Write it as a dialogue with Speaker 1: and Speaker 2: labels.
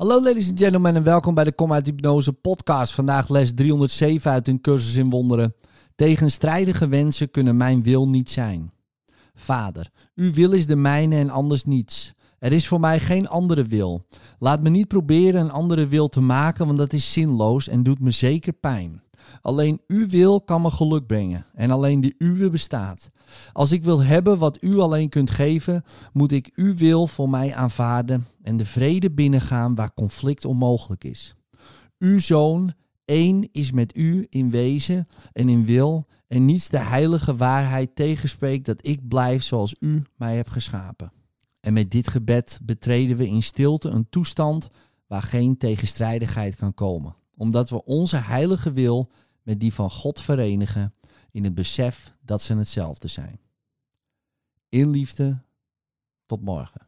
Speaker 1: Hallo ladies and gentlemen en welkom bij de Kom uit Hypnose podcast. Vandaag les 307 uit een cursus in wonderen. Tegenstrijdige wensen kunnen mijn wil niet zijn. Vader, uw wil is de mijne en anders niets. Er is voor mij geen andere wil. Laat me niet proberen een andere wil te maken, want dat is zinloos en doet me zeker pijn. Alleen uw wil kan me geluk brengen en alleen de uwe bestaat. Als ik wil hebben wat u alleen kunt geven, moet ik uw wil voor mij aanvaarden en de vrede binnengaan waar conflict onmogelijk is. Uw zoon, één is met u in wezen en in wil en niets de heilige waarheid tegenspreekt dat ik blijf zoals u mij hebt geschapen. En met dit gebed betreden we in stilte een toestand waar geen tegenstrijdigheid kan komen, omdat we onze heilige wil met die van God verenigen in het besef dat ze hetzelfde zijn. In liefde, tot morgen.